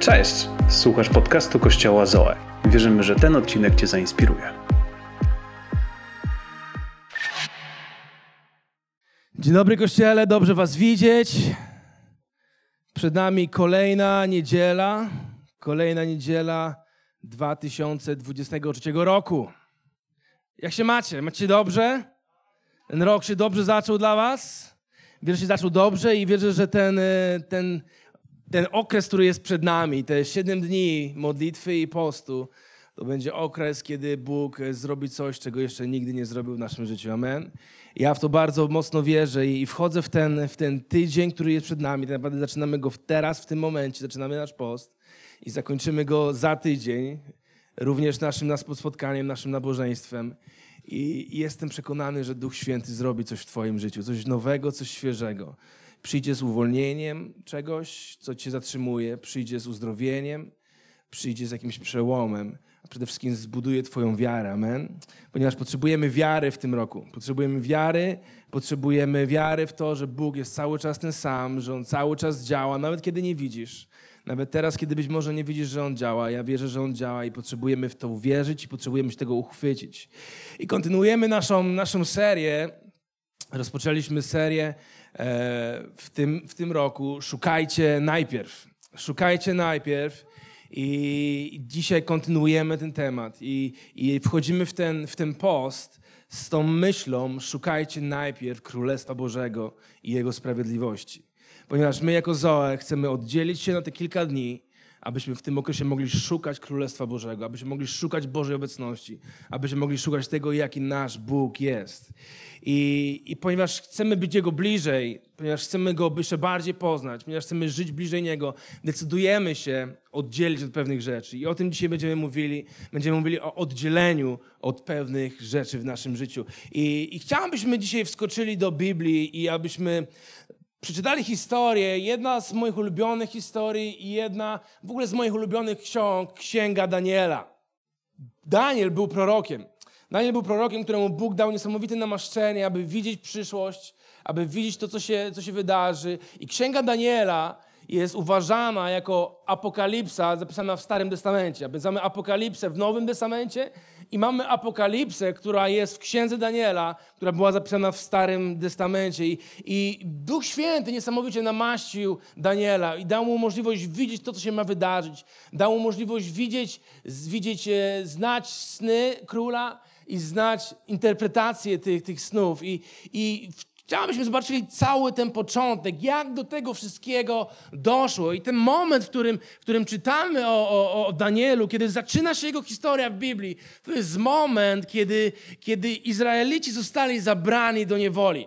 Cześć! Słuchasz podcastu Kościoła Zoe. Wierzymy, że ten odcinek Cię zainspiruje. Dzień dobry Kościele, dobrze Was widzieć. Przed nami kolejna niedziela, kolejna niedziela 2023 roku. Jak się macie? Macie dobrze? Ten rok się dobrze zaczął dla Was? Wierzę, że się zaczął dobrze i wierzę, że ten, e, ten, ten okres, który jest przed nami, te 7 dni modlitwy i postu, to będzie okres, kiedy Bóg zrobi coś, czego jeszcze nigdy nie zrobił w naszym życiu. Amen. Ja w to bardzo mocno wierzę i wchodzę w ten, w ten tydzień, który jest przed nami. Tak naprawdę zaczynamy go teraz, w tym momencie, zaczynamy nasz post i zakończymy go za tydzień, również naszym spotkaniem, naszym nabożeństwem. I jestem przekonany, że Duch Święty zrobi coś w Twoim życiu, coś nowego, coś świeżego. Przyjdzie z uwolnieniem czegoś, co Cię zatrzymuje, przyjdzie z uzdrowieniem, przyjdzie z jakimś przełomem, a przede wszystkim zbuduje Twoją wiarę. Amen. Ponieważ potrzebujemy wiary w tym roku. Potrzebujemy wiary, potrzebujemy wiary w to, że Bóg jest cały czas ten sam, że On cały czas działa, nawet kiedy nie widzisz. Nawet teraz, kiedy być może nie widzisz, że On działa, ja wierzę, że On działa i potrzebujemy w to uwierzyć i potrzebujemy się tego uchwycić. I kontynuujemy naszą, naszą serię. Rozpoczęliśmy serię e, w tym, w tym roku. Szukajcie najpierw. Szukajcie najpierw. I dzisiaj kontynuujemy ten temat i, i wchodzimy w ten, w ten post z tą myślą: szukajcie najpierw Królestwa Bożego i Jego sprawiedliwości. Ponieważ my, jako Zoe, chcemy oddzielić się na te kilka dni abyśmy w tym okresie mogli szukać Królestwa Bożego, abyśmy mogli szukać Bożej obecności, abyśmy mogli szukać tego, jaki nasz Bóg jest. I, I ponieważ chcemy być Jego bliżej, ponieważ chcemy Go jeszcze bardziej poznać, ponieważ chcemy żyć bliżej Niego, decydujemy się oddzielić od pewnych rzeczy. I o tym dzisiaj będziemy mówili. Będziemy mówili o oddzieleniu od pewnych rzeczy w naszym życiu. I, i byśmy dzisiaj wskoczyli do Biblii i abyśmy przeczytali historię, jedna z moich ulubionych historii i jedna w ogóle z moich ulubionych ksiąg, Księga Daniela. Daniel był prorokiem. Daniel był prorokiem, któremu Bóg dał niesamowite namaszczenie, aby widzieć przyszłość, aby widzieć to, co się, co się wydarzy. I Księga Daniela jest uważana jako apokalipsa zapisana w Starym Testamencie. A więc apokalipsę w Nowym Testamencie i mamy apokalipsę, która jest w Księdze Daniela, która była zapisana w Starym Testamencie. I, I Duch Święty niesamowicie namaścił Daniela i dał mu możliwość widzieć to, co się ma wydarzyć. Dał mu możliwość widzieć, widzieć e, znać sny króla i znać interpretację tych, tych snów. I, I Chciałbym, byśmy zobaczyli cały ten początek, jak do tego wszystkiego doszło. I ten moment, w którym, w którym czytamy o, o, o Danielu, kiedy zaczyna się jego historia w Biblii, to jest moment, kiedy, kiedy Izraelici zostali zabrani do niewoli.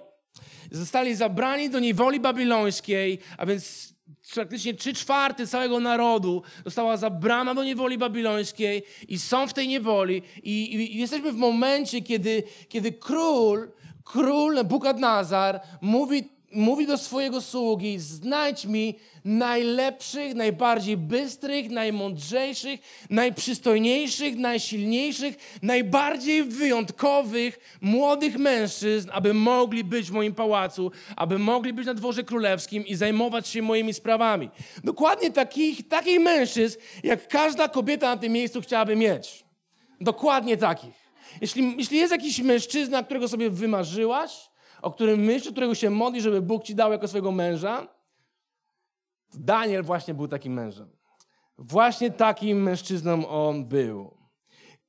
Zostali zabrani do niewoli babilońskiej, a więc praktycznie trzy czwarte całego narodu została zabrana do niewoli babilońskiej i są w tej niewoli. I, i jesteśmy w momencie, kiedy, kiedy król król Nebukadnazar mówi, mówi do swojego sługi: znajdź mi najlepszych, najbardziej bystrych, najmądrzejszych, najprzystojniejszych, najsilniejszych, najbardziej wyjątkowych młodych mężczyzn, aby mogli być w moim pałacu, aby mogli być na dworze królewskim i zajmować się moimi sprawami. Dokładnie takich, takich mężczyzn, jak każda kobieta na tym miejscu chciałaby mieć. Dokładnie takich. Jeśli, jeśli jest jakiś mężczyzna, którego sobie wymarzyłaś, o którym myślisz, którego się modli, żeby Bóg ci dał jako swojego męża, Daniel właśnie był takim mężem. Właśnie takim mężczyzną on był.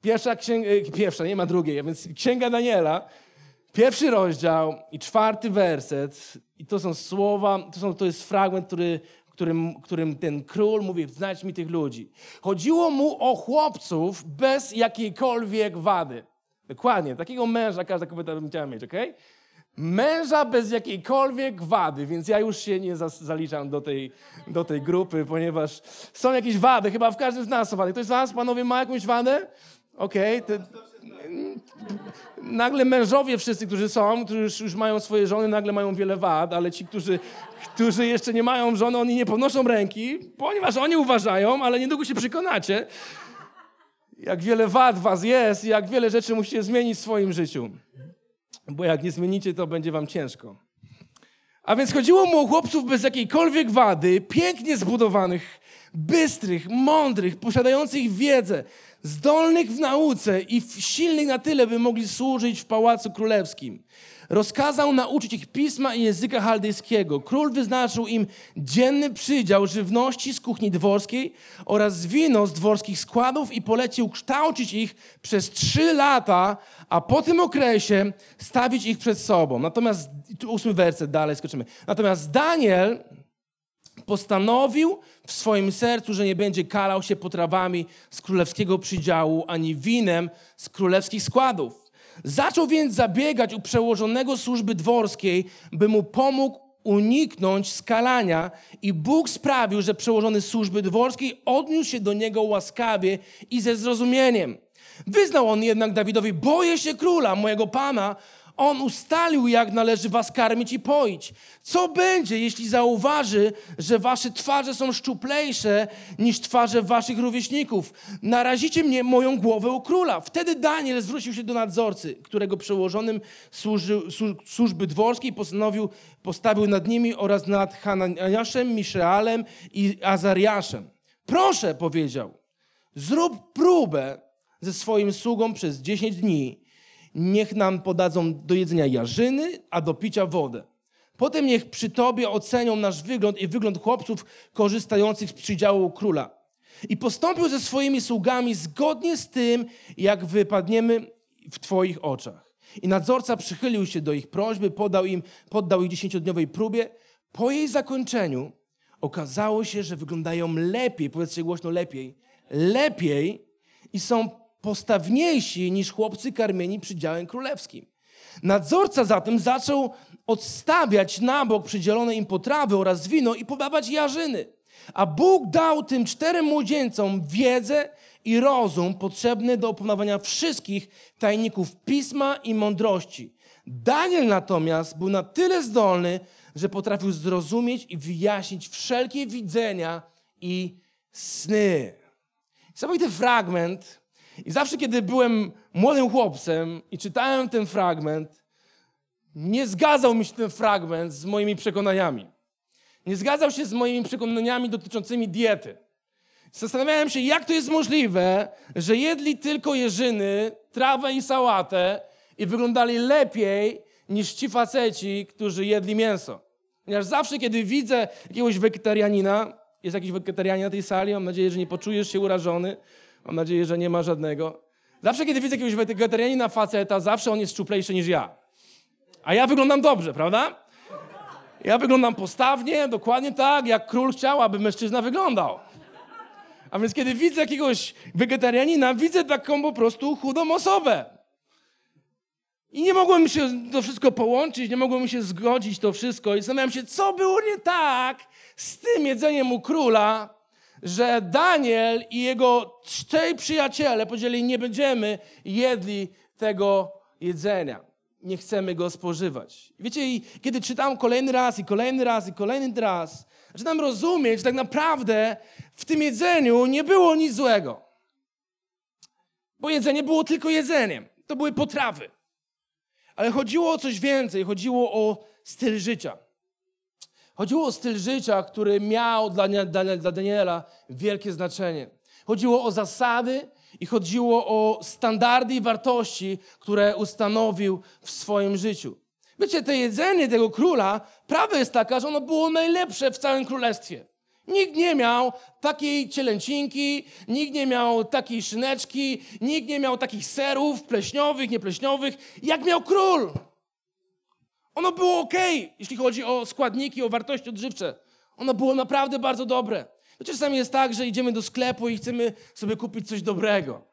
Pierwsza księga, e, pierwsza, nie ma drugiej, więc księga Daniela, pierwszy rozdział i czwarty werset. I to są słowa, to, są, to jest fragment, który, którym, którym ten król mówi, znajdź mi tych ludzi. Chodziło mu o chłopców bez jakiejkolwiek wady. Dokładnie, takiego męża każda kobieta by chciała mieć, ok? Męża bez jakiejkolwiek wady, więc ja już się nie zaliczam do tej, do tej grupy, ponieważ są jakieś wady, chyba w każdym z nas są wady. Ktoś z was, panowie, ma jakąś wadę? Okej. Okay, nagle mężowie wszyscy, którzy są, którzy już, już, mają swoje żony, nagle mają wiele wad, ale ci, którzy, którzy jeszcze nie mają żony, oni nie podnoszą ręki, ponieważ oni uważają, ale niedługo się przekonacie, jak wiele wad was jest i jak wiele rzeczy musicie zmienić w swoim życiu. Bo jak nie zmienicie, to będzie wam ciężko. A więc chodziło mu o chłopców bez jakiejkolwiek wady, pięknie zbudowanych, bystrych, mądrych, posiadających wiedzę, zdolnych w nauce i silnych na tyle, by mogli służyć w pałacu królewskim. Rozkazał nauczyć ich pisma i języka chaldejskiego. Król wyznaczył im dzienny przydział żywności z kuchni dworskiej oraz wino z dworskich składów i polecił kształcić ich przez trzy lata, a po tym okresie stawić ich przed sobą. Natomiast, ósmy werset, dalej skoczymy. Natomiast Daniel postanowił w swoim sercu, że nie będzie kalał się potrawami z królewskiego przydziału, ani winem z królewskich składów. Zaczął więc zabiegać u przełożonego służby dworskiej, by mu pomógł uniknąć skalania i Bóg sprawił, że przełożony służby dworskiej odniósł się do niego łaskawie i ze zrozumieniem. Wyznał on jednak Dawidowi, boję się króla, mojego pana, on ustalił, jak należy was karmić i poić. Co będzie, jeśli zauważy, że wasze twarze są szczuplejsze niż twarze waszych rówieśników? Narazicie mnie, moją głowę u króla. Wtedy Daniel zwrócił się do nadzorcy, którego przełożonym służy, służby dworskiej postanowił, postawił nad nimi oraz nad Hananiaszem, Miszealem i Azariaszem. Proszę, powiedział, zrób próbę ze swoim sługą przez 10 dni niech nam podadzą do jedzenia jarzyny, a do picia wodę. Potem niech przy tobie ocenią nasz wygląd i wygląd chłopców korzystających z przydziału króla. I postąpił ze swoimi sługami zgodnie z tym, jak wypadniemy w twoich oczach. I nadzorca przychylił się do ich prośby, podał im, poddał ich dziesięciodniowej próbie. Po jej zakończeniu okazało się, że wyglądają lepiej, powiedzcie głośno lepiej, lepiej i są postawniejsi niż chłopcy karmieni przydziałem królewskim. Nadzorca zatem zaczął odstawiać na bok przydzielone im potrawy oraz wino i podawać jarzyny. A Bóg dał tym czterem młodzieńcom wiedzę i rozum potrzebny do opanowania wszystkich tajników pisma i mądrości. Daniel natomiast był na tyle zdolny, że potrafił zrozumieć i wyjaśnić wszelkie widzenia i sny. Niesamowity fragment, i zawsze, kiedy byłem młodym chłopcem i czytałem ten fragment, nie zgadzał mi się ten fragment z moimi przekonaniami. Nie zgadzał się z moimi przekonaniami dotyczącymi diety. Zastanawiałem się, jak to jest możliwe, że jedli tylko jeżyny, trawę i sałatę i wyglądali lepiej niż ci faceci, którzy jedli mięso. Ponieważ zawsze, kiedy widzę jakiegoś wegetarianina, jest jakiś wegetarianin na tej sali, mam nadzieję, że nie poczujesz się urażony, Mam nadzieję, że nie ma żadnego. Zawsze, kiedy widzę jakiegoś wegetarianina faceta, zawsze on jest szczuplejszy niż ja. A ja wyglądam dobrze, prawda? Ja wyglądam postawnie, dokładnie tak, jak król chciał, aby mężczyzna wyglądał. A więc kiedy widzę jakiegoś wegetarianina, widzę taką po prostu chudą osobę. I nie mogłem się to wszystko połączyć, nie mogłem się zgodzić to wszystko. I zastanawiam się, co było nie tak z tym jedzeniem u króla, że Daniel i jego czterej przyjaciele powiedzieli, nie będziemy jedli tego jedzenia. Nie chcemy go spożywać. Wiecie, i kiedy czytam kolejny raz i kolejny raz i kolejny raz, zaczynam rozumieć, że tak naprawdę w tym jedzeniu nie było nic złego. Bo jedzenie było tylko jedzeniem. To były potrawy. Ale chodziło o coś więcej. Chodziło o styl życia. Chodziło o styl życia, który miał dla, dla, Daniela wielkie znaczenie. Chodziło o zasady i chodziło o standardy i wartości, które ustanowił w swoim życiu. Wiecie, to jedzenie tego króla, prawda jest taka, że ono było najlepsze w całym królestwie. Nikt nie miał takiej cielęcinki, nikt nie miał takiej szyneczki, nikt nie miał takich serów pleśniowych, niepleśniowych, jak miał król. Ono było ok, jeśli chodzi o składniki, o wartości odżywcze. Ono było naprawdę bardzo dobre. To czasami jest tak, że idziemy do sklepu i chcemy sobie kupić coś dobrego.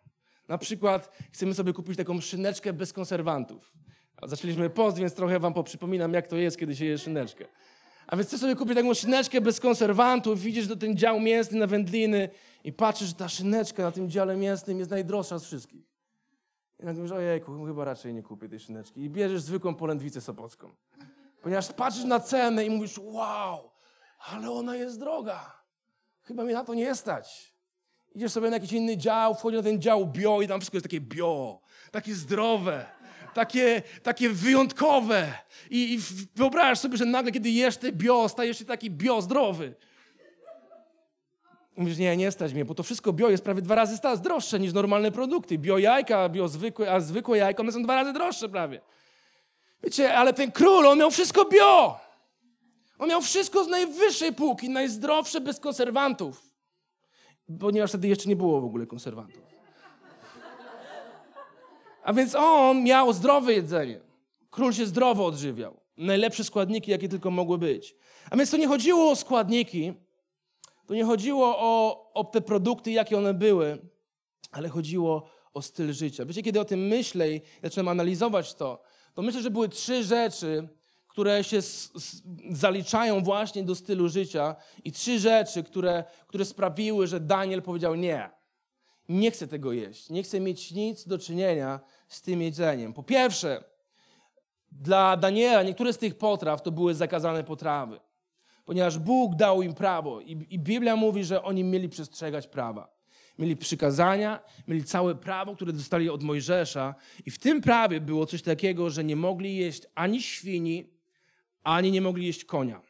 Na przykład chcemy sobie kupić taką szyneczkę bez konserwantów. Zaczęliśmy post, więc trochę wam poprzypominam, jak to jest, kiedy się je szyneczkę. A więc chcesz sobie kupić taką szyneczkę bez konserwantów, widzisz do ten dział mięsny na wędliny i patrzysz, że ta szyneczka na tym dziale mięsnym jest najdroższa z wszystkich. I nagle mówisz, ojejku, chyba raczej nie kupię tej szyneczki. I bierzesz zwykłą polędwicę sopocką. Ponieważ patrzysz na cenę i mówisz, wow, ale ona jest droga. Chyba mi na to nie stać. Idziesz sobie na jakiś inny dział, wchodzisz na ten dział bio i tam wszystko jest takie bio, takie zdrowe, takie, takie wyjątkowe. I, I wyobrażasz sobie, że nagle, kiedy jesz te bio, stajesz się taki bio zdrowy. I mówisz, nie, nie stać mnie, bo to wszystko bio jest prawie dwa razy droższe niż normalne produkty. Bio jajka, bio zwykłe, a zwykłe jajka, one są dwa razy droższe prawie. Wiecie, ale ten król, on miał wszystko bio. On miał wszystko z najwyższej półki, najzdrowsze, bez konserwantów. Ponieważ wtedy jeszcze nie było w ogóle konserwantów. A więc on miał zdrowe jedzenie. Król się zdrowo odżywiał. Najlepsze składniki, jakie tylko mogły być. A więc to nie chodziło o składniki, to nie chodziło o, o te produkty, jakie one były, ale chodziło o styl życia. Wiecie, kiedy o tym myślę i zaczynam analizować to, to myślę, że były trzy rzeczy, które się s- s- zaliczają właśnie do stylu życia i trzy rzeczy, które, które sprawiły, że Daniel powiedział nie. Nie chcę tego jeść. Nie chcę mieć nic do czynienia z tym jedzeniem. Po pierwsze, dla Daniela niektóre z tych potraw to były zakazane potrawy, ponieważ Bóg dał im prawo i, i Biblia mówi, że oni mieli przestrzegać prawa. Mieli przykazania, mieli całe prawo, które dostali od Mojżesza i w tym prawie było coś takiego, że nie mogli jeść ani świni, ani nie mogli jeść konia.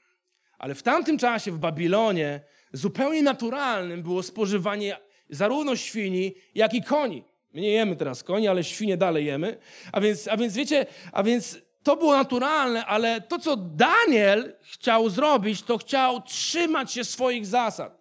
Ale w tamtym czasie w Babilonie zupełnie naturalnym było spożywanie zarówno świni, jak i koni. My nie jemy teraz koni, ale świnie dalej jemy. A więc, a więc wiecie, a więc to było naturalne, ale to, co Daniel chciał zrobić, to chciał trzymać się swoich zasad.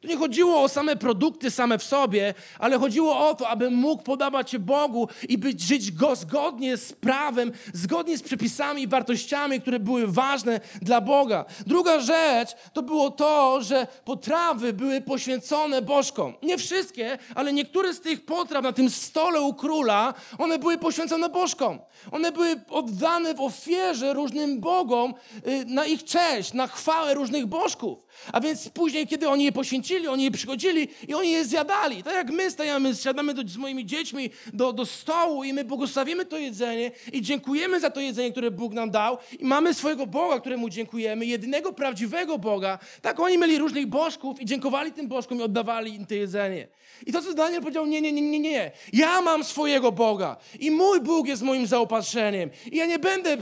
Tu nie chodziło o same produkty same w sobie, ale chodziło o to, aby mógł podawać się Bogu i być, żyć go zgodnie z prawem, zgodnie z przepisami i wartościami, które były ważne dla Boga. Druga rzecz to było to, że potrawy były poświęcone bożkom. Nie wszystkie, ale niektóre z tych potraw na tym stole u króla, one były poświęcone bożkom. One były oddane w ofierze różnym bogom y, na ich cześć, na chwałę różnych bożków. A więc później, kiedy oni je poświęcili, oni je przychodzili i oni je zjadali. Tak jak my stajemy, siadamy do, z moimi dziećmi do, do stołu i my błogosławimy to jedzenie i dziękujemy za to jedzenie, które Bóg nam dał i mamy swojego Boga, któremu dziękujemy, jedynego prawdziwego Boga. Tak oni mieli różnych bożków i dziękowali tym bożkom i oddawali im to jedzenie. I to, co Daniel powiedział, nie, nie, nie, nie, nie. Ja mam swojego Boga i mój Bóg jest moim zaopatrzeniem. I ja nie będę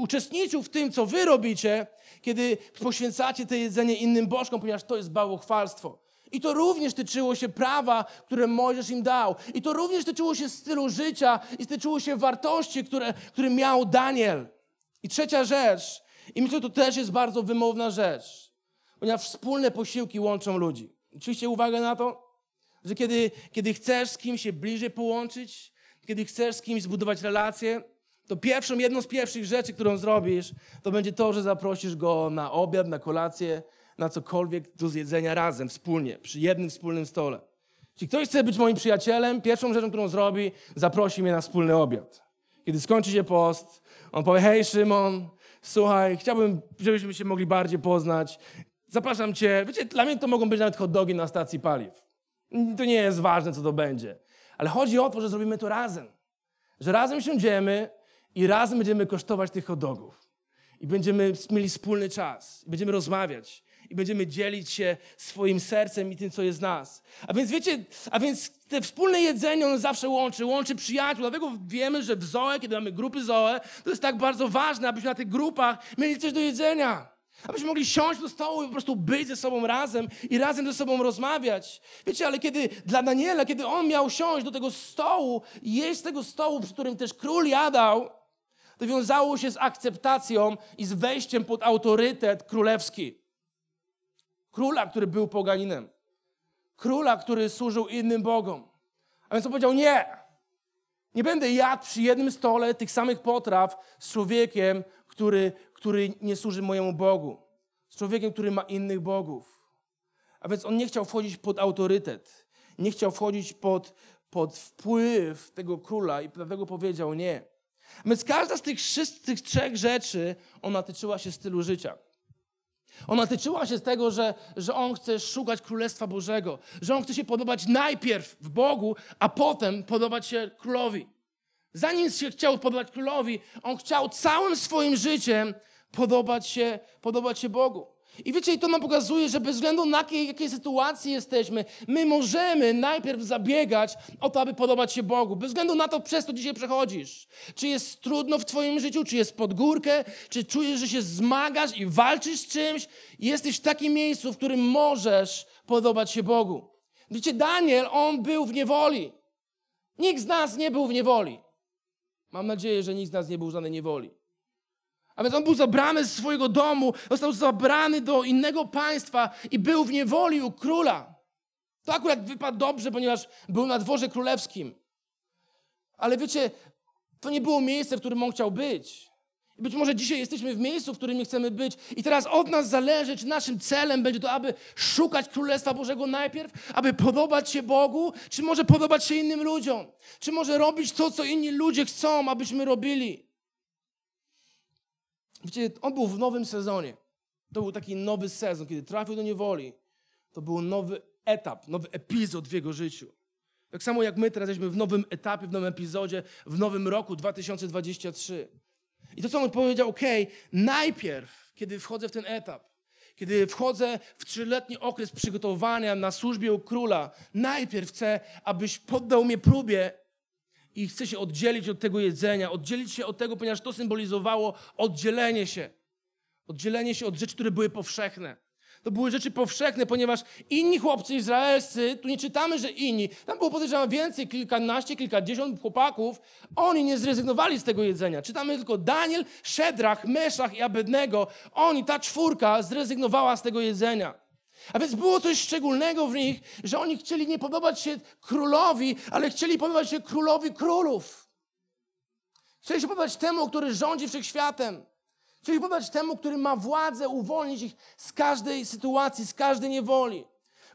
uczestniczył w tym, co wy robicie, kiedy poświęcacie to jedzenie innym bożkom, ponieważ to jest bałwochwalstwo. I to również tyczyło się prawa, które Mojżesz im dał. I to również tyczyło się stylu życia i tyczyło się wartości, które, które miał Daniel. I trzecia rzecz, i myślę, że to też jest bardzo wymowna rzecz, ponieważ wspólne posiłki łączą ludzi. Oczywiście uwagę na to, że kiedy, kiedy chcesz z kimś się bliżej połączyć, kiedy chcesz z kimś zbudować relacje, to pierwszą, jedną z pierwszych rzeczy, którą zrobisz, to będzie to, że zaprosisz go na obiad, na kolację, na cokolwiek do zjedzenia razem, wspólnie, przy jednym wspólnym stole. Jeśli ktoś chce być moim przyjacielem, pierwszą rzeczą, którą zrobi, zaprosi mnie na wspólny obiad. Kiedy skończy się post, on powie, hej Szymon, słuchaj, chciałbym, żebyśmy się mogli bardziej poznać. Zapraszam cię. Wiecie, dla mnie to mogą być nawet hot dogi na stacji paliw. To nie jest ważne, co to będzie. Ale chodzi o to, że zrobimy to razem. Że razem siądziemy i razem będziemy kosztować tych hot dogów. I będziemy mieli wspólny czas. I będziemy rozmawiać. I będziemy dzielić się swoim sercem i tym, co jest z nas. A więc wiecie, a więc te wspólne jedzenie, ono zawsze łączy, łączy przyjaciół. Dlatego wiemy, że w Zoe, kiedy mamy grupy Zoe, to jest tak bardzo ważne, abyśmy na tych grupach mieli coś do jedzenia. Abyśmy mogli siąść do stołu i po prostu być ze sobą razem i razem ze sobą rozmawiać. Wiecie, ale kiedy dla Daniela, kiedy on miał siąść do tego stołu i jeść z tego stołu, przy którym też król jadał, to wiązało się z akceptacją i z wejściem pod autorytet królewski. Króla, który był poganinem. Króla, który służył innym bogom. A więc on powiedział: Nie, nie będę jadł przy jednym stole tych samych potraw z człowiekiem, który, który nie służy mojemu Bogu. Z człowiekiem, który ma innych bogów. A więc on nie chciał wchodzić pod autorytet. Nie chciał wchodzić pod, pod wpływ tego króla i dlatego powiedział nie. Więc każda z tych, wszys- tych trzech rzeczy, ona tyczyła się stylu życia. Ona tyczyła się tego, że, że on chce szukać Królestwa Bożego, że on chce się podobać najpierw w Bogu, a potem podobać się królowi. Zanim się chciał podobać królowi, on chciał całym swoim życiem podobać się, podobać się Bogu. I wiecie, to nam pokazuje, że bez względu na jakiej, jakiej sytuacji jesteśmy, my możemy najpierw zabiegać o to, aby podobać się Bogu. Bez względu na to, przez co dzisiaj przechodzisz. Czy jest trudno w twoim życiu, czy jest pod górkę, czy czujesz, że się zmagasz i walczysz z czymś. Jesteś w takim miejscu, w którym możesz podobać się Bogu. Wiecie, Daniel, on był w niewoli. Nikt z nas nie był w niewoli. Mam nadzieję, że nikt z nas nie był w żadnej niewoli. A więc on był zabrany z swojego domu, został zabrany do innego państwa i był w niewoli u króla. To akurat wypadł dobrze, ponieważ był na dworze królewskim. Ale wiecie, to nie było miejsce, w którym on chciał być. I być może dzisiaj jesteśmy w miejscu, w którym nie chcemy być. I teraz od nas zależy, czy naszym celem będzie to, aby szukać Królestwa Bożego najpierw, aby podobać się Bogu, czy może podobać się innym ludziom. Czy może robić to, co inni ludzie chcą, abyśmy robili. Wiecie, on był w nowym sezonie. To był taki nowy sezon, kiedy trafił do niewoli. To był nowy etap, nowy epizod w jego życiu. Tak samo jak my teraz jesteśmy w nowym etapie, w nowym epizodzie, w nowym roku 2023. I to, co on powiedział, ok, najpierw, kiedy wchodzę w ten etap, kiedy wchodzę w trzyletni okres przygotowania na służbie u króla, najpierw chcę, abyś poddał mnie próbie i chcę się oddzielić od tego jedzenia, oddzielić się od tego, ponieważ to symbolizowało oddzielenie się. Oddzielenie się od rzeczy, które były powszechne. To były rzeczy powszechne, ponieważ inni chłopcy izraelscy, tu nie czytamy, że inni, tam było podejrzewam więcej, kilkanaście, kilkadziesiąt chłopaków, oni nie zrezygnowali z tego jedzenia. Czytamy tylko Daniel, Szedrach, Meszach i Abednego. Oni, ta czwórka, zrezygnowała z tego jedzenia. A więc było coś szczególnego w nich, że oni chcieli nie podobać się królowi, ale chcieli podobać się królowi królów. Chcieli się podobać temu, który rządzi wszechświatem. Chcieli podobać temu, który ma władzę uwolnić ich z każdej sytuacji, z każdej niewoli.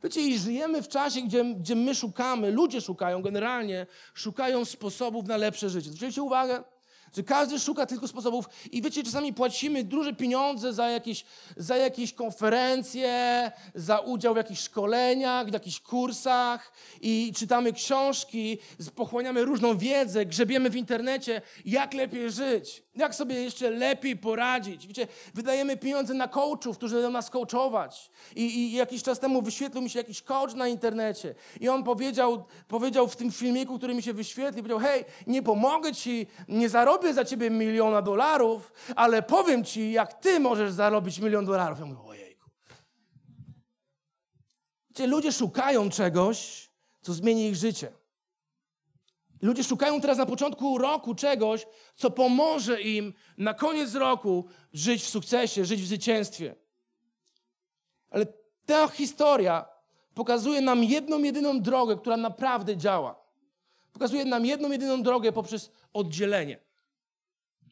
Wiecie, i żyjemy w czasie, gdzie, gdzie my szukamy, ludzie szukają generalnie, szukają sposobów na lepsze życie. Zwróćcie uwagę, że każdy szuka tylko sposobów i wiecie, czasami płacimy duże pieniądze za jakieś, za jakieś konferencje, za udział w jakichś szkoleniach, w jakichś kursach i czytamy książki, pochłaniamy różną wiedzę, grzebiemy w internecie, jak lepiej żyć, jak sobie jeszcze lepiej poradzić. Wiecie, wydajemy pieniądze na coachów, którzy będą nas coachować. I, I, jakiś czas temu wyświetlił mi się jakiś coach na internecie i on powiedział, powiedział w tym filmiku, który mi się wyświetlił, powiedział, hej, nie pomogę ci, nie zarobię za ciebie miliona dolarów, ale powiem ci, jak ty możesz zarobić milion dolarów. Ja mówię, ojejku. Wiecie, ludzie szukają czegoś, co zmieni ich życie. Ludzie szukają teraz na początku roku czegoś, co pomoże im na koniec roku żyć w sukcesie, żyć w zwycięstwie. Ale ta historia pokazuje nam jedną, jedyną drogę, która naprawdę działa. Pokazuje nam jedną, jedyną drogę poprzez oddzielenie.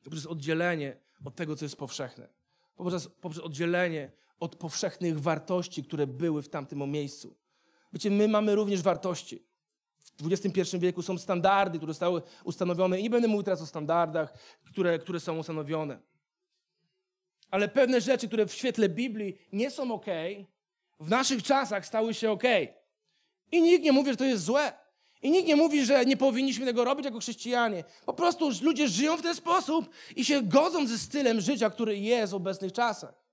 Poprzez oddzielenie od tego, co jest powszechne. Poprzez, poprzez oddzielenie od powszechnych wartości, które były w tamtym miejscu. Wiecie, my mamy również wartości. W XXI wieku są standardy, które zostały ustanowione. I nie będę mówił teraz o standardach, które, które są ustanowione. Ale pewne rzeczy, które w świetle Biblii nie są ok, w naszych czasach stały się ok. I nikt nie mówi, że to jest złe. I nikt nie mówi, że nie powinniśmy tego robić jako chrześcijanie. Po prostu ludzie żyją w ten sposób i się godzą ze stylem życia, który jest w obecnych czasach.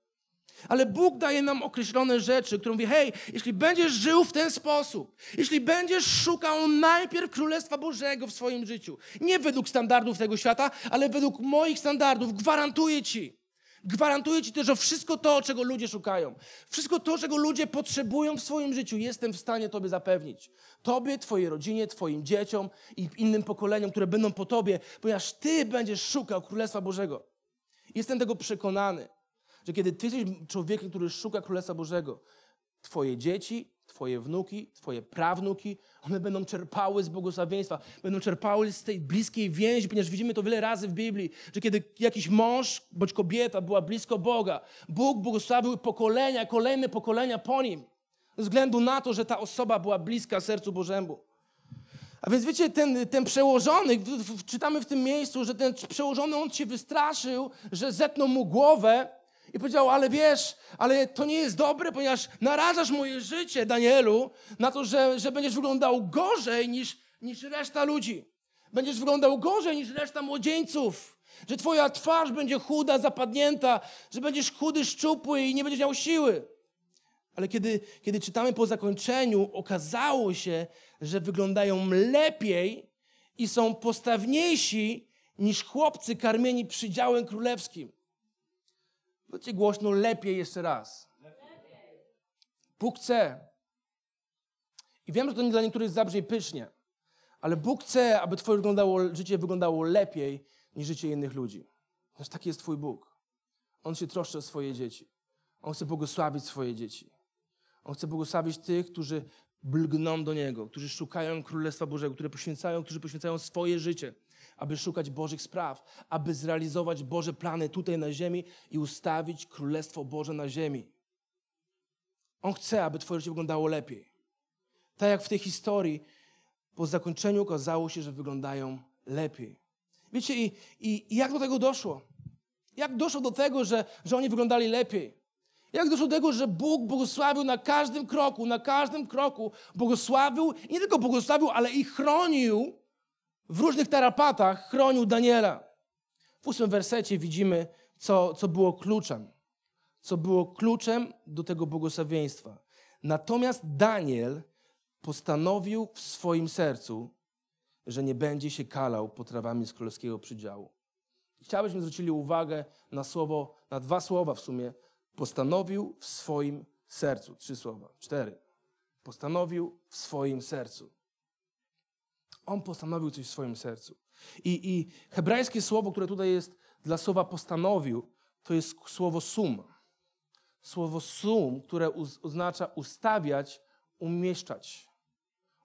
Ale Bóg daje nam określone rzeczy, które mówi: hej, jeśli będziesz żył w ten sposób, jeśli będziesz szukał najpierw Królestwa Bożego w swoim życiu, nie według standardów tego świata, ale według moich standardów, gwarantuję ci, Gwarantuję Ci też, że wszystko to, czego ludzie szukają, wszystko to, czego ludzie potrzebują w swoim życiu, jestem w stanie Tobie zapewnić. Tobie, Twojej rodzinie, Twoim dzieciom i innym pokoleniom, które będą po Tobie, ponieważ Ty będziesz szukał Królestwa Bożego. Jestem tego przekonany, że kiedy Ty jesteś człowiekiem, który szuka Królestwa Bożego, Twoje dzieci, Twoje wnuki, Twoje prawnuki, one będą czerpały z błogosławieństwa, będą czerpały z tej bliskiej więzi, ponieważ widzimy to wiele razy w Biblii, że kiedy jakiś mąż bądź kobieta była blisko Boga, Bóg błogosławił pokolenia, kolejne pokolenia po nim, ze względu na to, że ta osoba była bliska sercu Bożemu. A więc wiecie, ten, ten przełożony, czytamy w tym miejscu, że ten przełożony, on się wystraszył, że zetną mu głowę, i powiedział, ale wiesz, ale to nie jest dobre, ponieważ narażasz moje życie, Danielu, na to, że, że będziesz wyglądał gorzej niż, niż reszta ludzi. Będziesz wyglądał gorzej niż reszta młodzieńców. Że twoja twarz będzie chuda, zapadnięta, że będziesz chudy, szczupły i nie będziesz miał siły. Ale kiedy, kiedy czytamy po zakończeniu, okazało się, że wyglądają lepiej i są postawniejsi niż chłopcy karmieni przydziałem królewskim. Powiedzcie głośno, lepiej jeszcze raz. Bóg chce, I wiem, że to nie dla niektórych zabrzmi pysznie, ale Bóg chce, aby twoje wyglądało, życie wyglądało lepiej niż życie innych ludzi. Ponieważ taki jest twój Bóg. On się troszczy o swoje dzieci. On chce błogosławić swoje dzieci. On chce błogosławić tych, którzy blgną do Niego, którzy szukają Królestwa Bożego, które poświęcają, którzy poświęcają swoje życie, aby szukać Bożych spraw, aby zrealizować Boże plany tutaj na ziemi i ustawić Królestwo Boże na ziemi. On chce, aby Twoje życie wyglądało lepiej. Tak jak w tej historii, po zakończeniu okazało się, że wyglądają lepiej. Wiecie, i, i, jak do tego doszło? Jak doszło do tego, że, że oni wyglądali lepiej? Jak doszło do tego, że Bóg błogosławił na każdym kroku, na każdym kroku błogosławił, nie tylko błogosławił, ale i chronił w różnych tarapatach, chronił Daniela. W ósmym wersecie widzimy, co, co było kluczem. Co było kluczem do tego błogosławieństwa. Natomiast Daniel postanowił w swoim sercu, że nie będzie się kalał potrawami z królewskiego przydziału. Chciałbyśmy zwrócili uwagę na słowo, na dwa słowa w sumie. Postanowił w swoim sercu. Trzy słowa, cztery. Postanowił w swoim sercu. On postanowił coś w swoim sercu. I, I hebrajskie słowo, które tutaj jest dla słowa postanowił, to jest słowo sum. Słowo sum, które uz, oznacza ustawiać, umieszczać.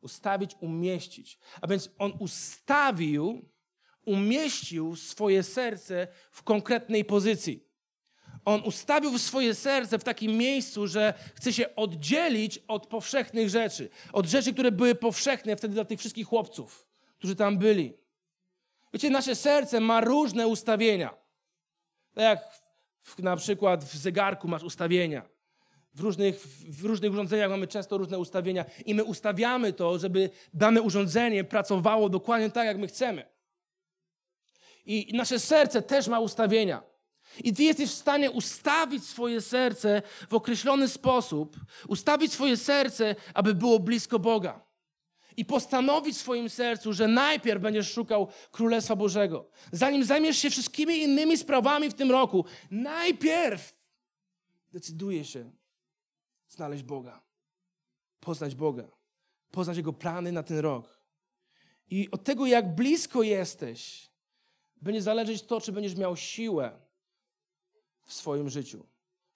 Ustawić, umieścić. A więc on ustawił, umieścił swoje serce w konkretnej pozycji. On ustawił swoje serce w takim miejscu, że chce się oddzielić od powszechnych rzeczy. Od rzeczy, które były powszechne wtedy dla tych wszystkich chłopców, którzy tam byli. Wiecie, nasze serce ma różne ustawienia. Tak jak w, na przykład w zegarku masz ustawienia. W różnych, w różnych urządzeniach mamy często różne ustawienia i my ustawiamy to, żeby dane urządzenie pracowało dokładnie tak, jak my chcemy. I nasze serce też ma ustawienia. I ty jesteś w stanie ustawić swoje serce w określony sposób, ustawić swoje serce, aby było blisko Boga. I postanowić w swoim sercu, że najpierw będziesz szukał Królestwa Bożego. Zanim zajmiesz się wszystkimi innymi sprawami w tym roku, najpierw decyduje się znaleźć Boga, poznać Boga, poznać Jego plany na ten rok. I od tego, jak blisko jesteś, będzie zależeć to, czy będziesz miał siłę w swoim życiu.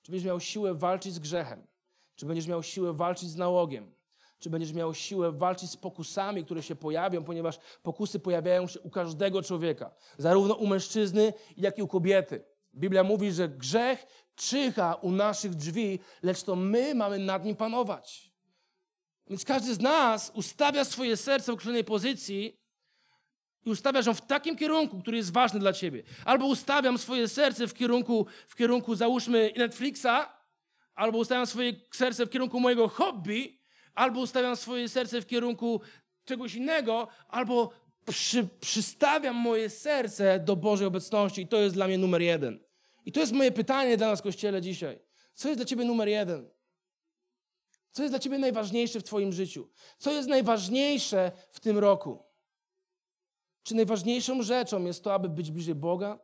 Czy będziesz miał siłę walczyć z grzechem? Czy będziesz miał siłę walczyć z nałogiem? Czy będziesz miał siłę walczyć z pokusami, które się pojawią, ponieważ pokusy pojawiają się u każdego człowieka, zarówno u mężczyzny, jak i u kobiety. Biblia mówi, że grzech czyha u naszych drzwi, lecz to my mamy nad nim panować. Więc każdy z nas ustawia swoje serce w określonej pozycji i ustawiasz ją w takim kierunku, który jest ważny dla ciebie. Albo ustawiam swoje serce w kierunku, w kierunku załóżmy Netflixa, albo ustawiam swoje serce w kierunku mojego hobby, albo ustawiam swoje serce w kierunku czegoś innego, albo przy, przystawiam moje serce do Bożej obecności. I to jest dla mnie numer jeden. I to jest moje pytanie dla nas, Kościele, dzisiaj. Co jest dla ciebie numer jeden? Co jest dla ciebie najważniejsze w twoim życiu? Co jest najważniejsze w tym roku? Czy najważniejszą rzeczą jest to, aby być bliżej Boga?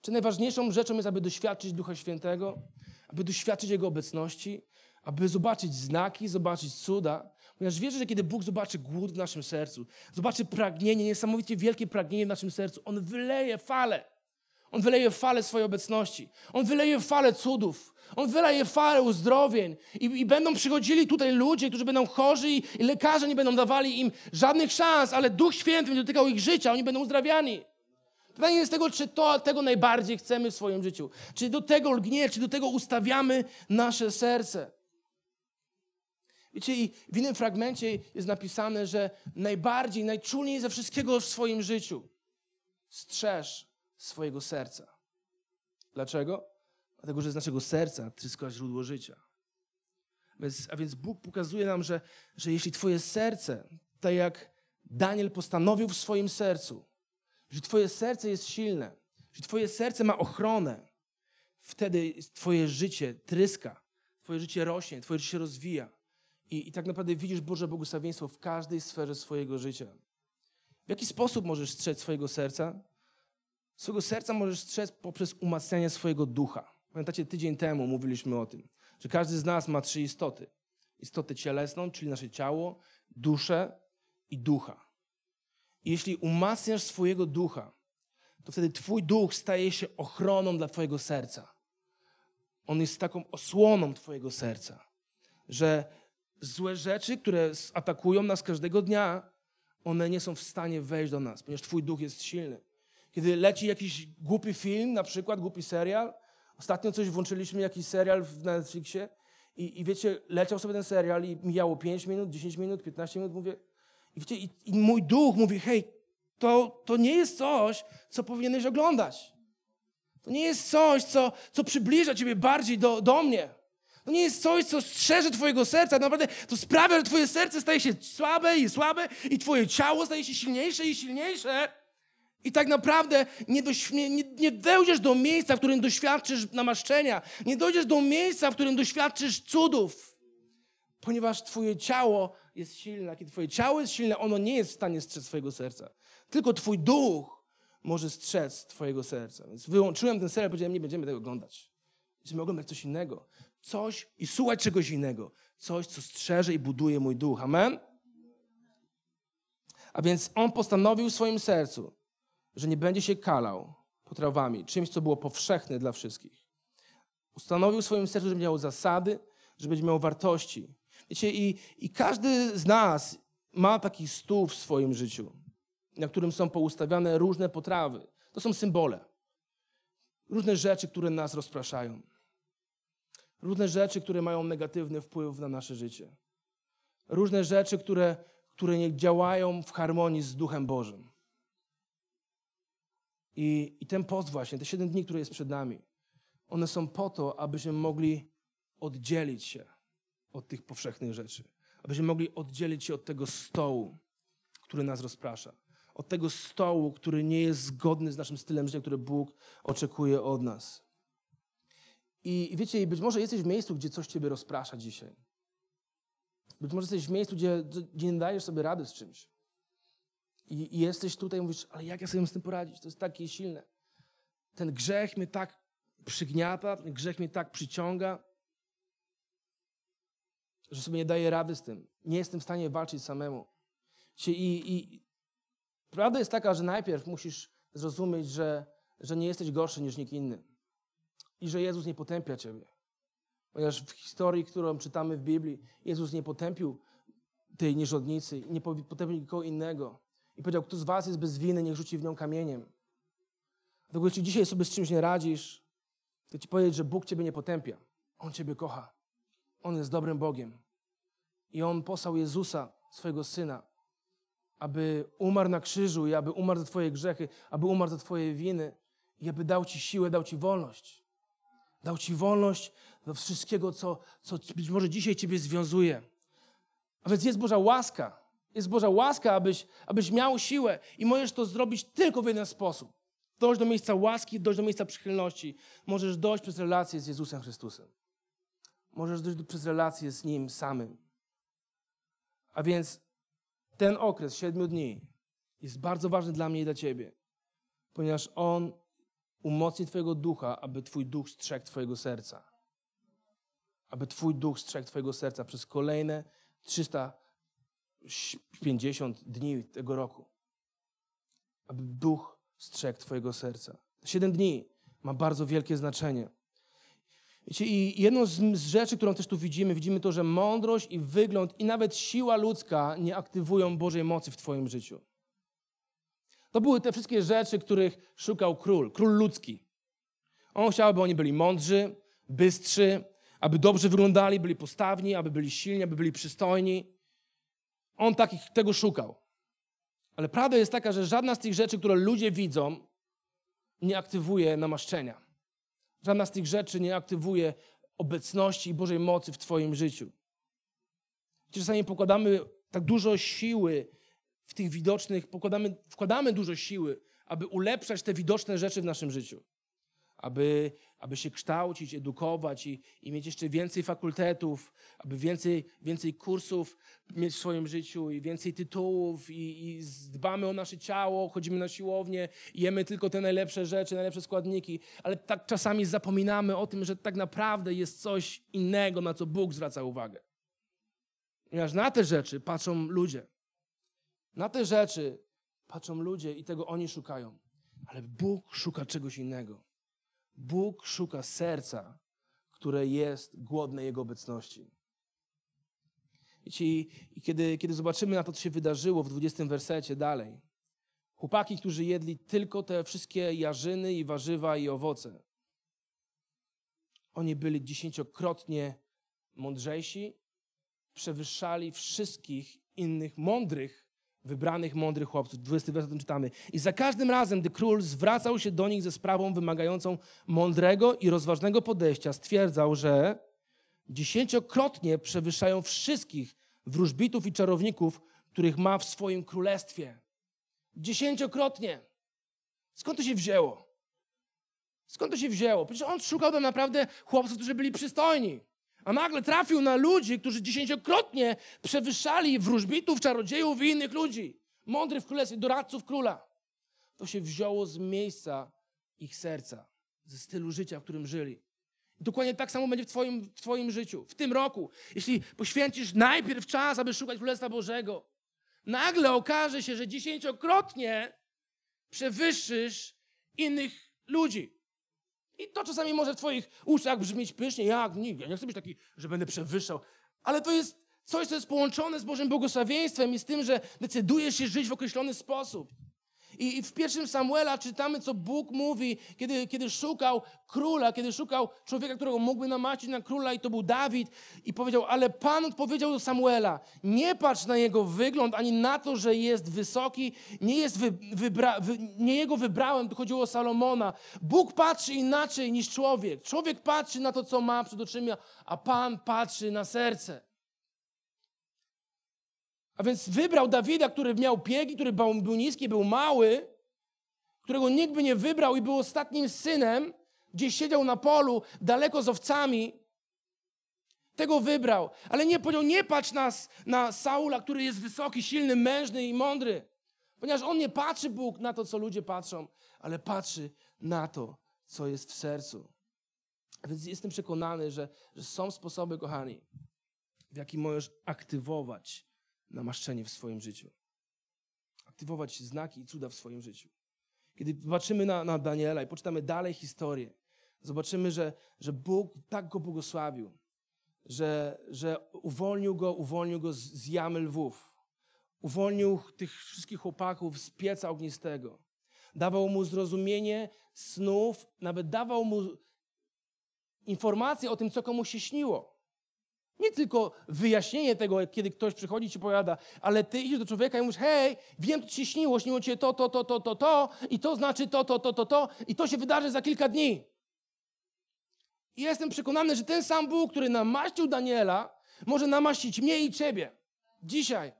Czy najważniejszą rzeczą jest, aby doświadczyć Ducha Świętego? Aby doświadczyć Jego obecności? Aby zobaczyć znaki, zobaczyć cuda? Ponieważ wierzę, że kiedy Bóg zobaczy głód w naszym sercu, zobaczy pragnienie, niesamowicie wielkie pragnienie w naszym sercu, On wyleje falę. On wyleje falę swojej obecności. On wyleje falę cudów. On wyleje falę uzdrowień. I, I, będą przychodzili tutaj ludzie, którzy będą chorzy i, lekarze nie będą dawali im żadnych szans, ale Duch Święty będzie dotykał ich życia, oni będą uzdrawiani. Pytanie jest tego, czy to, tego najbardziej chcemy w swoim życiu. Czy do tego lgnie, czy do tego ustawiamy nasze serce. Wiecie, i w innym fragmencie jest napisane, że najbardziej, najczulniej ze wszystkiego w swoim życiu strzeż swojego serca. Dlaczego? Dlatego, że z naszego serca tryska źródło życia. A więc Bóg pokazuje nam, że, że jeśli Twoje serce, tak jak Daniel postanowił w swoim sercu, że Twoje serce jest silne, że Twoje serce ma ochronę, wtedy Twoje życie tryska, Twoje życie rośnie, Twoje życie się rozwija. I, I tak naprawdę widzisz Boże błogosławieństwo w każdej sferze swojego życia. W jaki sposób możesz strzec swojego serca? Swojego serca możesz strzec poprzez umacnianie swojego ducha. Pamiętacie, tydzień temu mówiliśmy o tym, że każdy z nas ma trzy istoty. istotę cielesną, czyli nasze ciało, duszę i ducha. I jeśli umacniasz swojego ducha, to wtedy Twój duch staje się ochroną dla Twojego serca. On jest taką osłoną Twojego serca, że złe rzeczy, które atakują nas każdego dnia, one nie są w stanie wejść do nas, ponieważ Twój duch jest silny. Kiedy leci jakiś głupi film, na przykład głupi serial, ostatnio coś włączyliśmy, jakiś serial w Netflixie i, i wiecie, leciał sobie ten serial i mijało 5 minut, 10 minut, 15 minut, mówię, i, wiecie, i, i mój duch mówi, hej, to, to nie jest coś, co powinieneś oglądać. To nie jest coś, co, co przybliża ciebie bardziej do, do mnie. To nie jest coś, co strzeże twojego serca. Naprawdę to sprawia, że twoje serce staje się słabe i słabe i twoje ciało staje się silniejsze i silniejsze. I tak naprawdę nie, nie, nie dojdziesz do miejsca, w którym doświadczysz namaszczenia. Nie dojdziesz do miejsca, w którym doświadczysz cudów. Ponieważ twoje ciało jest silne. Kiedy twoje ciało jest silne, ono nie jest w stanie strzec twojego serca. Tylko twój duch może strzec twojego serca. Więc wyłączyłem ten serial, powiedziałem, nie będziemy tego oglądać. Będziemy oglądać coś innego. Coś i słuchać czegoś innego. Coś, co strzeże i buduje mój duch. Amen? A więc on postanowił w swoim sercu, że nie będzie się kalał potrawami, czymś, co było powszechne dla wszystkich. Ustanowił w swoim sercu, że będzie miał zasady, że będzie miał wartości. Wiecie, i, i każdy z nas ma taki stół w swoim życiu, na którym są poustawiane różne potrawy. To są symbole. Różne rzeczy, które nas rozpraszają. Różne rzeczy, które mają negatywny wpływ na nasze życie. Różne rzeczy, które, które nie działają w harmonii z Duchem Bożym. I, I ten post właśnie, te siedem dni, które jest przed nami, one są po to, abyśmy mogli oddzielić się od tych powszechnych rzeczy. Abyśmy mogli oddzielić się od tego stołu, który nas rozprasza. Od tego stołu, który nie jest zgodny z naszym stylem życia, który Bóg oczekuje od nas. I, I wiecie, być może jesteś w miejscu, gdzie coś ciebie rozprasza dzisiaj. Być może jesteś w miejscu, gdzie, gdzie nie dajesz sobie rady z czymś. I, I, jesteś tutaj mówisz, ale jak ja sobie z tym poradzić? To jest takie silne. Ten grzech mnie tak przygniata, grzech mnie tak przyciąga, że sobie nie daję rady z tym. Nie jestem w stanie walczyć samemu. I, i prawda jest taka, że najpierw musisz zrozumieć, że, że nie jesteś gorszy niż nikt inny. I że Jezus nie potępia ciebie. Ponieważ w historii, którą czytamy w Biblii, Jezus nie potępił tej nierządnicy, nie potępił nikogo innego. I powiedział, kto z was jest bez winy, niech rzuci w nią kamieniem. Dlatego jeśli dzisiaj sobie z czymś nie radzisz, to ci powiedzieć, że Bóg ciebie nie potępia. On ciebie kocha. On jest dobrym Bogiem. I On posłał Jezusa, swojego Syna, aby umarł na krzyżu i aby umarł za twoje grzechy, aby umarł za twoje winy i aby dał ci siłę, dał ci wolność. Dał ci wolność do wszystkiego, co, co być może dzisiaj ciebie związuje. A więc jest Boża łaska. Jest Boża łaska, abyś, abyś miał siłę i możesz to zrobić tylko w jeden sposób. Dojść do miejsca łaski, dojść do miejsca przychylności. Możesz dojść przez relację z Jezusem Chrystusem. Możesz dojść przez relację z Nim samym. A więc ten okres siedmiu dni jest bardzo ważny dla mnie i dla Ciebie, ponieważ On umocni Twojego ducha, aby Twój duch strzegł Twojego serca. Aby Twój duch strzegł Twojego serca przez kolejne 350 dni tego roku. Aby duch strzegł Twojego serca. Siedem dni ma bardzo wielkie znaczenie. Wiecie, I jedną z, z rzeczy, którą też tu widzimy, widzimy to, że mądrość i wygląd i nawet siła ludzka nie aktywują Bożej mocy w Twoim życiu. To były te wszystkie rzeczy, których szukał król, król ludzki. On chciał, aby oni byli mądrzy, bystrzy, aby dobrze wyglądali, byli postawni, aby byli silni, aby byli przystojni. On takich, tego szukał. Ale prawda jest taka, że żadna z tych rzeczy, które ludzie widzą, nie aktywuje namaszczenia. Żadna z tych rzeczy nie aktywuje obecności i Bożej mocy w Twoim życiu. Czasami pokładamy tak dużo siły w tych widocznych, pokładamy, wkładamy dużo siły, aby ulepszać te widoczne rzeczy w naszym życiu aby, aby się kształcić, edukować i, i mieć jeszcze więcej fakultetów, aby więcej, więcej kursów mieć w swoim życiu i więcej tytułów i, i dbamy o nasze ciało, chodzimy na siłownię, jemy tylko te najlepsze rzeczy, najlepsze składniki, ale tak czasami zapominamy o tym, że tak naprawdę jest coś innego, na co Bóg zwraca uwagę. Ponieważ na te rzeczy patrzą ludzie. Na te rzeczy patrzą ludzie i tego oni szukają. Ale Bóg szuka czegoś innego. Bóg szuka serca, które jest głodne Jego obecności. Wiecie, i, kiedy, kiedy zobaczymy na to, co się wydarzyło w 20 wersecie dalej, chłopaki, którzy jedli tylko te wszystkie jarzyny i warzywa i owoce, oni byli dziesięciokrotnie mądrzejsi, przewyższali wszystkich innych mądrych, wybranych mądrych chłopców. 20 werset o tym czytamy. I za każdym razem, gdy król zwracał się do nich ze sprawą wymagającą mądrego i rozważnego podejścia, stwierdzał, że dziesięciokrotnie przewyższają wszystkich wróżbitów i czarowników, których ma w swoim królestwie. Dziesięciokrotnie. Skąd to się wzięło? Skąd to się wzięło? Przecież on szukał tam naprawdę chłopców, którzy byli przystojni. A nagle trafił na ludzi, którzy dziesięciokrotnie przewyższali wróżbitów, czarodziejów i innych ludzi. Mądrych w królestwie, doradców króla. To się wzięło z miejsca ich serca, ze stylu życia, w którym żyli. Dokładnie tak samo będzie w twoim, w twoim życiu, w tym roku. Jeśli poświęcisz najpierw czas, aby szukać Królestwa Bożego, nagle okaże się, że dziesięciokrotnie przewyższysz innych ludzi. I to czasami może w twoich uszach brzmieć pysznie, jak nigdy. Ja nie chcę być taki, że będę przewyższał. Ale to jest coś, co jest połączone z Bożym błogosławieństwem i z tym, że decydujesz się żyć w określony sposób. I, I w pierwszym Samuela czytamy, co Bóg mówi, kiedy, kiedy szukał króla, kiedy szukał człowieka, którego mógłby namaścić na króla, i to był Dawid. I powiedział, ale Pan odpowiedział do Samuela, nie patrz na jego wygląd, ani na to, że jest wysoki, nie, jest wy, wybra, wy, nie jego wybrałem, tu chodziło o Salomona. Bóg patrzy inaczej niż człowiek. Człowiek patrzy na to, co ma przed oczyma, a Pan patrzy na serce. A więc wybrał Dawida, który miał piegi, który był niski, był mały, którego nikt by nie wybrał i był ostatnim synem, gdzieś siedział na polu, daleko z owcami. Tego wybrał. Ale nie powiedział, nie patrz nas na Saula, który jest wysoki, silny, mężny i mądry. Ponieważ on nie patrzy Bóg na to, co ludzie patrzą, ale patrzy na to, co jest w sercu. Więc jestem przekonany, że, że są sposoby, kochani, w jaki możesz aktywować namaszczenie w swoim życiu. Aktywować znaki i cuda w swoim życiu. Kiedy patrzymy na, na Daniela i poczytamy dalej historię, zobaczymy, że, że Bóg tak go błogosławił, że, że uwolnił go, uwolnił go z, z jamy lwów. Uwolnił tych wszystkich chłopaków z pieca ognistego. Dawał mu zrozumienie snów, nawet dawał mu informacje o tym, co komuś się śniło. Nie tylko wyjaśnienie tego, kiedy ktoś przychodzi i ci powiada, ale ty idziesz do człowieka i mówisz, hej, wiem, co ci śniło, śniło ci to, to, to, to, to, to i to znaczy to, to, to, to, to i to się wydarzy za kilka dni. I jestem przekonany, że ten sam Bóg, który namaścił Daniela, może namaścić mnie i ciebie. Dzisiaj.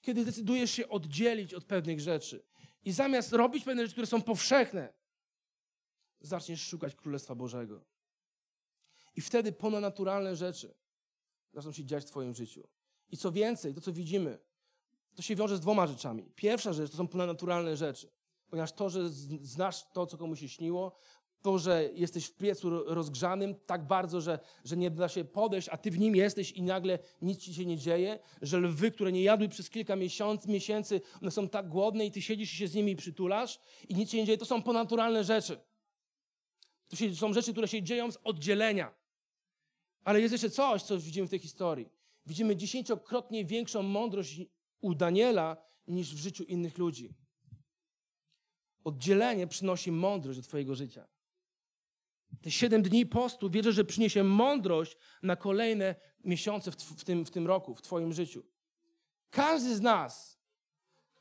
Kiedy decydujesz się oddzielić od pewnych rzeczy. I zamiast robić pewne rzeczy, które są powszechne, zaczniesz szukać Królestwa Bożego. I wtedy ponadnaturalne rzeczy zaczną się dziać w Twoim życiu. I co więcej, to co widzimy, to się wiąże z dwoma rzeczami. Pierwsza rzecz to są ponadnaturalne rzeczy. Ponieważ to, że znasz to, co komuś się śniło, to, że jesteś w piecu rozgrzanym tak bardzo, że, że nie da się podejść, a ty w nim jesteś i nagle nic ci się nie dzieje, że lwy, które nie jadły przez kilka miesiąc, miesięcy, one są tak głodne i ty siedzisz i się z nimi przytulasz i nic się nie dzieje, to są ponadnaturalne rzeczy. To się, są rzeczy, które się dzieją z oddzielenia. Ale jest jeszcze coś, co widzimy w tej historii. Widzimy dziesięciokrotnie większą mądrość u Daniela niż w życiu innych ludzi. Oddzielenie przynosi mądrość do Twojego życia. Te siedem dni postu wierzę, że przyniesie mądrość na kolejne miesiące w, w, tym, w tym roku, w Twoim życiu. Każdy z nas,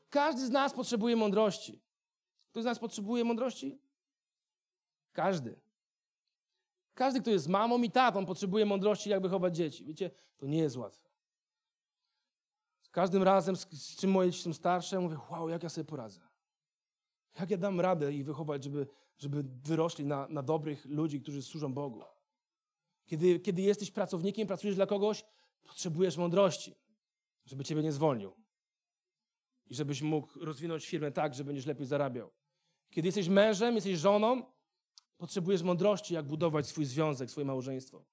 każdy z nas potrzebuje mądrości. Kto z nas potrzebuje mądrości? Każdy. Każdy, kto jest mamą i tatą, potrzebuje mądrości, jak wychować dzieci. Wiecie, to nie jest łatwe. Z każdym razem, z, z czym moje dzieci są starsze, mówię, wow, jak ja sobie poradzę. Jak ja dam radę ich wychować, żeby, żeby wyrośli na, na dobrych ludzi, którzy służą Bogu. Kiedy, kiedy jesteś pracownikiem, pracujesz dla kogoś, potrzebujesz mądrości, żeby ciebie nie zwolnił. I żebyś mógł rozwinąć firmę tak, że będziesz lepiej zarabiał. Kiedy jesteś mężem, jesteś żoną, Potrzebujesz mądrości, jak budować swój związek, swoje małżeństwo.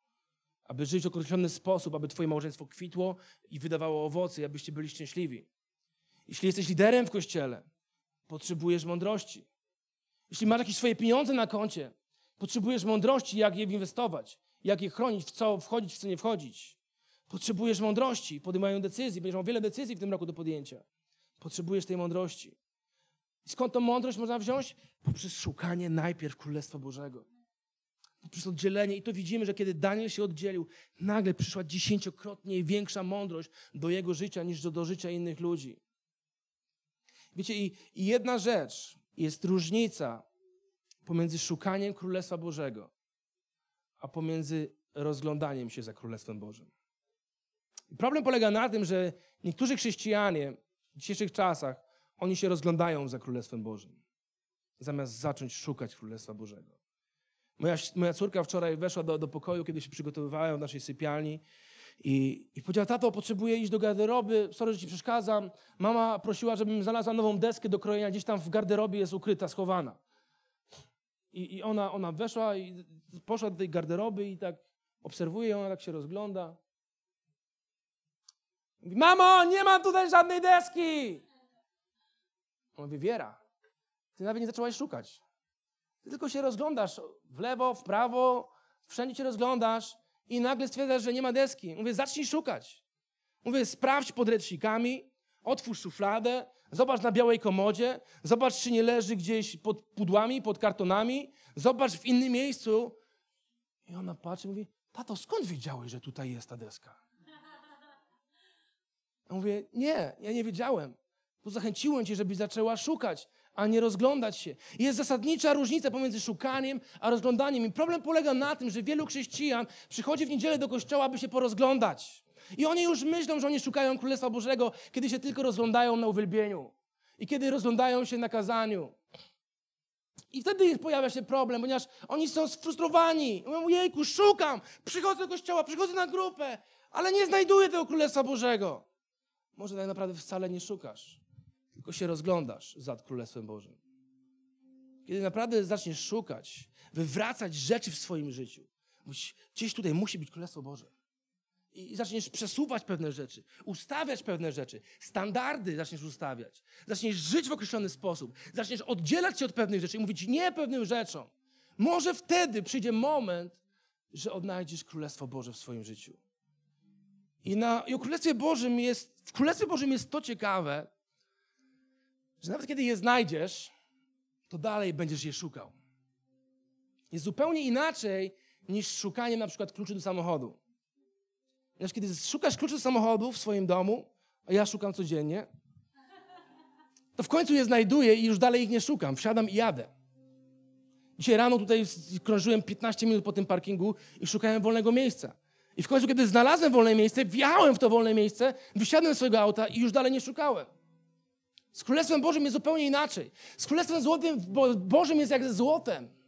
aby żyć w określony sposób, aby twoje małżeństwo kwitło i wydawało owoce, i abyście byli szczęśliwi. Jeśli jesteś liderem w kościele, potrzebujesz mądrości. Jeśli masz jakieś swoje pieniądze na koncie, potrzebujesz mądrości, jak je inwestować, jak je chronić, w co wchodzić, w co nie wchodzić. Potrzebujesz mądrości, podejmują decyzji, będziesz miał wiele decyzji w tym roku do podjęcia. Potrzebujesz tej mądrości. I skąd tą mądrość można wziąć? Poprzez szukanie najpierw Królestwa Bożego. Poprzez oddzielenie. I to widzimy, że kiedy Daniel się oddzielił, nagle przyszła dziesięciokrotnie większa mądrość do jego życia niż do, do życia innych ludzi. Wiecie, i, i jedna rzecz, jest różnica pomiędzy szukaniem Królestwa Bożego, a pomiędzy rozglądaniem się za Królestwem Bożym. Problem polega na tym, że niektórzy chrześcijanie w dzisiejszych czasach, oni się rozglądają za Królestwem Bożym, zamiast zacząć szukać Królestwa Bożego. Moja, moja córka wczoraj weszła do, do pokoju, kiedy się przygotowywałem w naszej sypialni i, i powiedziała, tato, potrzebuję iść do garderoby, sorry, że ci przeszkadzam. Mama prosiła, żebym znalazła nową deskę do krojenia, gdzieś tam w garderobie jest ukryta, schowana. I, i ona, ona weszła i poszła do tej garderoby i tak obserwuje, ona tak się rozgląda. Mówi, mamo, nie mam tutaj żadnej deski! On mówi, Wiera, ty nawet nie zaczęłaś szukać. Ty tylko się rozglądasz w lewo, w prawo, wszędzie się rozglądasz i nagle stwierdzasz, że nie ma deski. Mówię, zacznij szukać. Mówię, sprawdź pod ręcznikami, otwórz szufladę, zobacz na białej komodzie, zobacz, czy nie leży gdzieś pod pudłami, pod kartonami, zobacz w innym miejscu. I ona patrzy i mówi, tato, skąd wiedziałeś, że tutaj jest ta deska? Ja mówię, nie, ja nie wiedziałem. To zachęciłem cię, żebyś zaczęła szukać, a nie rozglądać się. Jest zasadnicza różnica pomiędzy szukaniem a rozglądaniem. I problem polega na tym, że wielu chrześcijan przychodzi w niedzielę do kościoła, aby się porozglądać. I oni już myślą, że oni szukają Królestwa Bożego, kiedy się tylko rozglądają na uwielbieniu. I kiedy rozglądają się na kazaniu. I wtedy pojawia się problem, ponieważ oni są sfrustrowani. Mówią, jejku, szukam, przychodzę do kościoła, przychodzę na grupę, ale nie znajduję tego Królestwa Bożego. Może tak naprawdę wcale nie szukasz, tylko się rozglądasz za Królestwem Bożym. Kiedy naprawdę zaczniesz szukać, wywracać rzeczy w swoim życiu, gdzieś tutaj musi być Królestwo Boże. I zaczniesz przesuwać pewne rzeczy, ustawiać pewne rzeczy, standardy zaczniesz ustawiać, zaczniesz żyć w określony sposób, zaczniesz oddzielać się od pewnych rzeczy i mówić nie pewnym rzeczom. Może wtedy przyjdzie moment, że odnajdziesz Królestwo Boże w swoim życiu. I, na, I o Królestwie Bożym jest, w Królestwie Bożym jest to ciekawe, że nawet kiedy je znajdziesz, to dalej będziesz je szukał. Jest zupełnie inaczej niż szukanie na przykład kluczy do samochodu. Wiesz, kiedy szukasz kluczy do samochodu w swoim domu, a ja szukam codziennie, to w końcu je znajduję i już dalej ich nie szukam. Wsiadam i jadę. Dzisiaj rano tutaj krążyłem 15 minut po tym parkingu i szukałem wolnego miejsca. I w końcu, kiedy znalazłem wolne miejsce, wjechałem w to wolne miejsce, wysiadłem z swojego auta i już dalej nie szukałem. Z Królestwem Bożym jest zupełnie inaczej. Z Królestwem Złotym, Bożym jest jak ze złotem.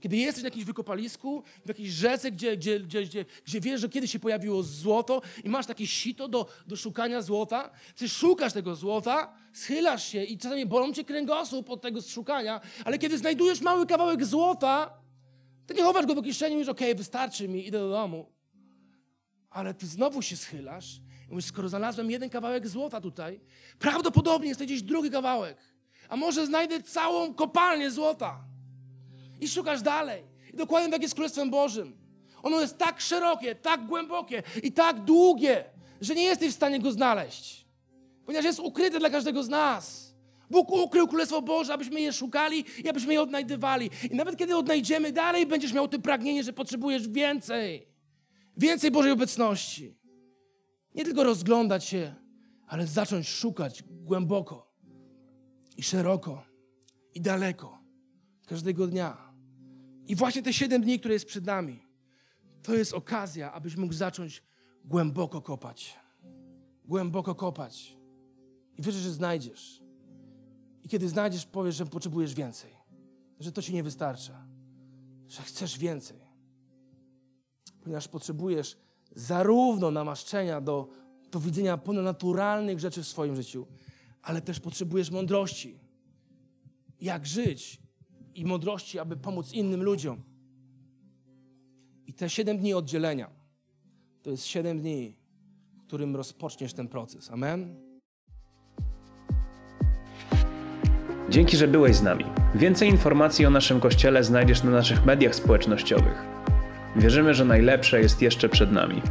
Kiedy jesteś na jakimś wykopalisku, w jakiejś rzece, gdzie, gdzie, gdzie, gdzie, gdzie wiesz, że kiedyś się pojawiło złoto i masz takie sito do, do szukania złota, ty szukasz tego złota, schylasz się i czasami bolą cię kręgosłup od tego szukania, ale kiedy znajdujesz mały kawałek złota, to nie chowasz go do kieszeni i mówisz, okej, okay, wystarczy mi, idę do domu. Ale ty znowu się schylasz mówisz, skoro znalazłem jeden kawałek złota tutaj, prawdopodobnie jest to gdzieś drugi kawałek. A może znajdę całą kopalnię złota. I szukasz dalej. I dokładnie tak jest z Królestwem Bożym. Ono jest tak szerokie, tak głębokie i tak długie, że nie jesteś w stanie go znaleźć. Ponieważ jest ukryte dla każdego z nas. Bóg ukrył Królestwo Boże, abyśmy je szukali i abyśmy je odnajdywali. I nawet kiedy odnajdziemy, dalej będziesz miał to pragnienie, że potrzebujesz więcej. Więcej Bożej obecności. Nie tylko rozglądać się, ale zacząć szukać głęboko i szeroko i daleko każdego dnia. I właśnie te siedem dni, które jest przed nami, to jest okazja, abyś mógł zacząć głęboko kopać. Głęboko kopać. I wierzę, że znajdziesz. I kiedy znajdziesz, powiesz, że potrzebujesz więcej. Że to ci nie wystarcza. Że chcesz więcej. Ponieważ potrzebujesz zarówno namaszczenia do, do widzenia ponadnaturalnych rzeczy w swoim życiu, ale też potrzebujesz mądrości. Jak żyć i mądrości, aby pomóc innym ludziom. I te siedem dni oddzielenia to jest 7 dni, w którym rozpoczniesz ten proces. Amen? Dzięki, że byłeś z nami. Więcej informacji o naszym kościele znajdziesz na naszych mediach społecznościowych. Wierzymy, że najlepsze jest jeszcze przed nami.